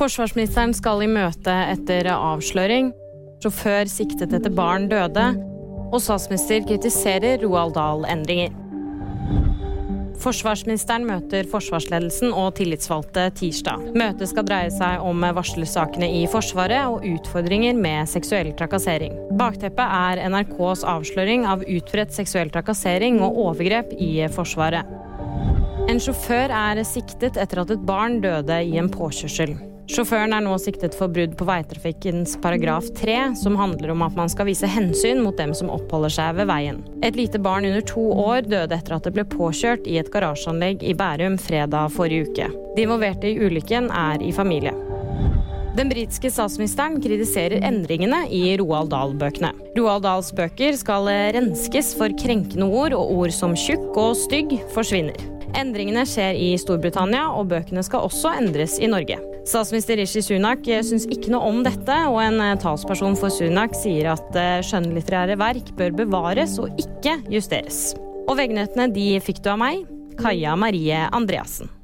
Forsvarsministeren skal i møte etter avsløring. Sjåfør siktet etter barn døde. Og statsminister kritiserer Roald Dahl-endringer. Forsvarsministeren møter forsvarsledelsen og tillitsvalgte tirsdag. Møtet skal dreie seg om varslersakene i Forsvaret og utfordringer med seksuell trakassering. Bakteppet er NRKs avsløring av utbredt seksuell trakassering og overgrep i Forsvaret. En sjåfør er siktet etter at et barn døde i en påkjørsel. Sjåføren er nå siktet for brudd på veitrafikkens paragraf 3, som handler om at man skal vise hensyn mot dem som oppholder seg ved veien. Et lite barn under to år døde etter at det ble påkjørt i et garasjeanlegg i Bærum fredag forrige uke. De involverte i ulykken er i familie. Den britiske statsministeren kritiserer endringene i Roald Dahl-bøkene. Roald Dahls bøker skal renskes for krenkende ord, og ord som tjukk og stygg forsvinner. Endringene skjer i Storbritannia, og bøkene skal også endres i Norge. Statsminister Rishi Sunak syns ikke noe om dette, og en talsperson for Sunak sier at eh, skjønnlitterære verk bør bevares og ikke justeres. Og VG-nyhetene de fikk du av meg, Kaja Marie Andreassen.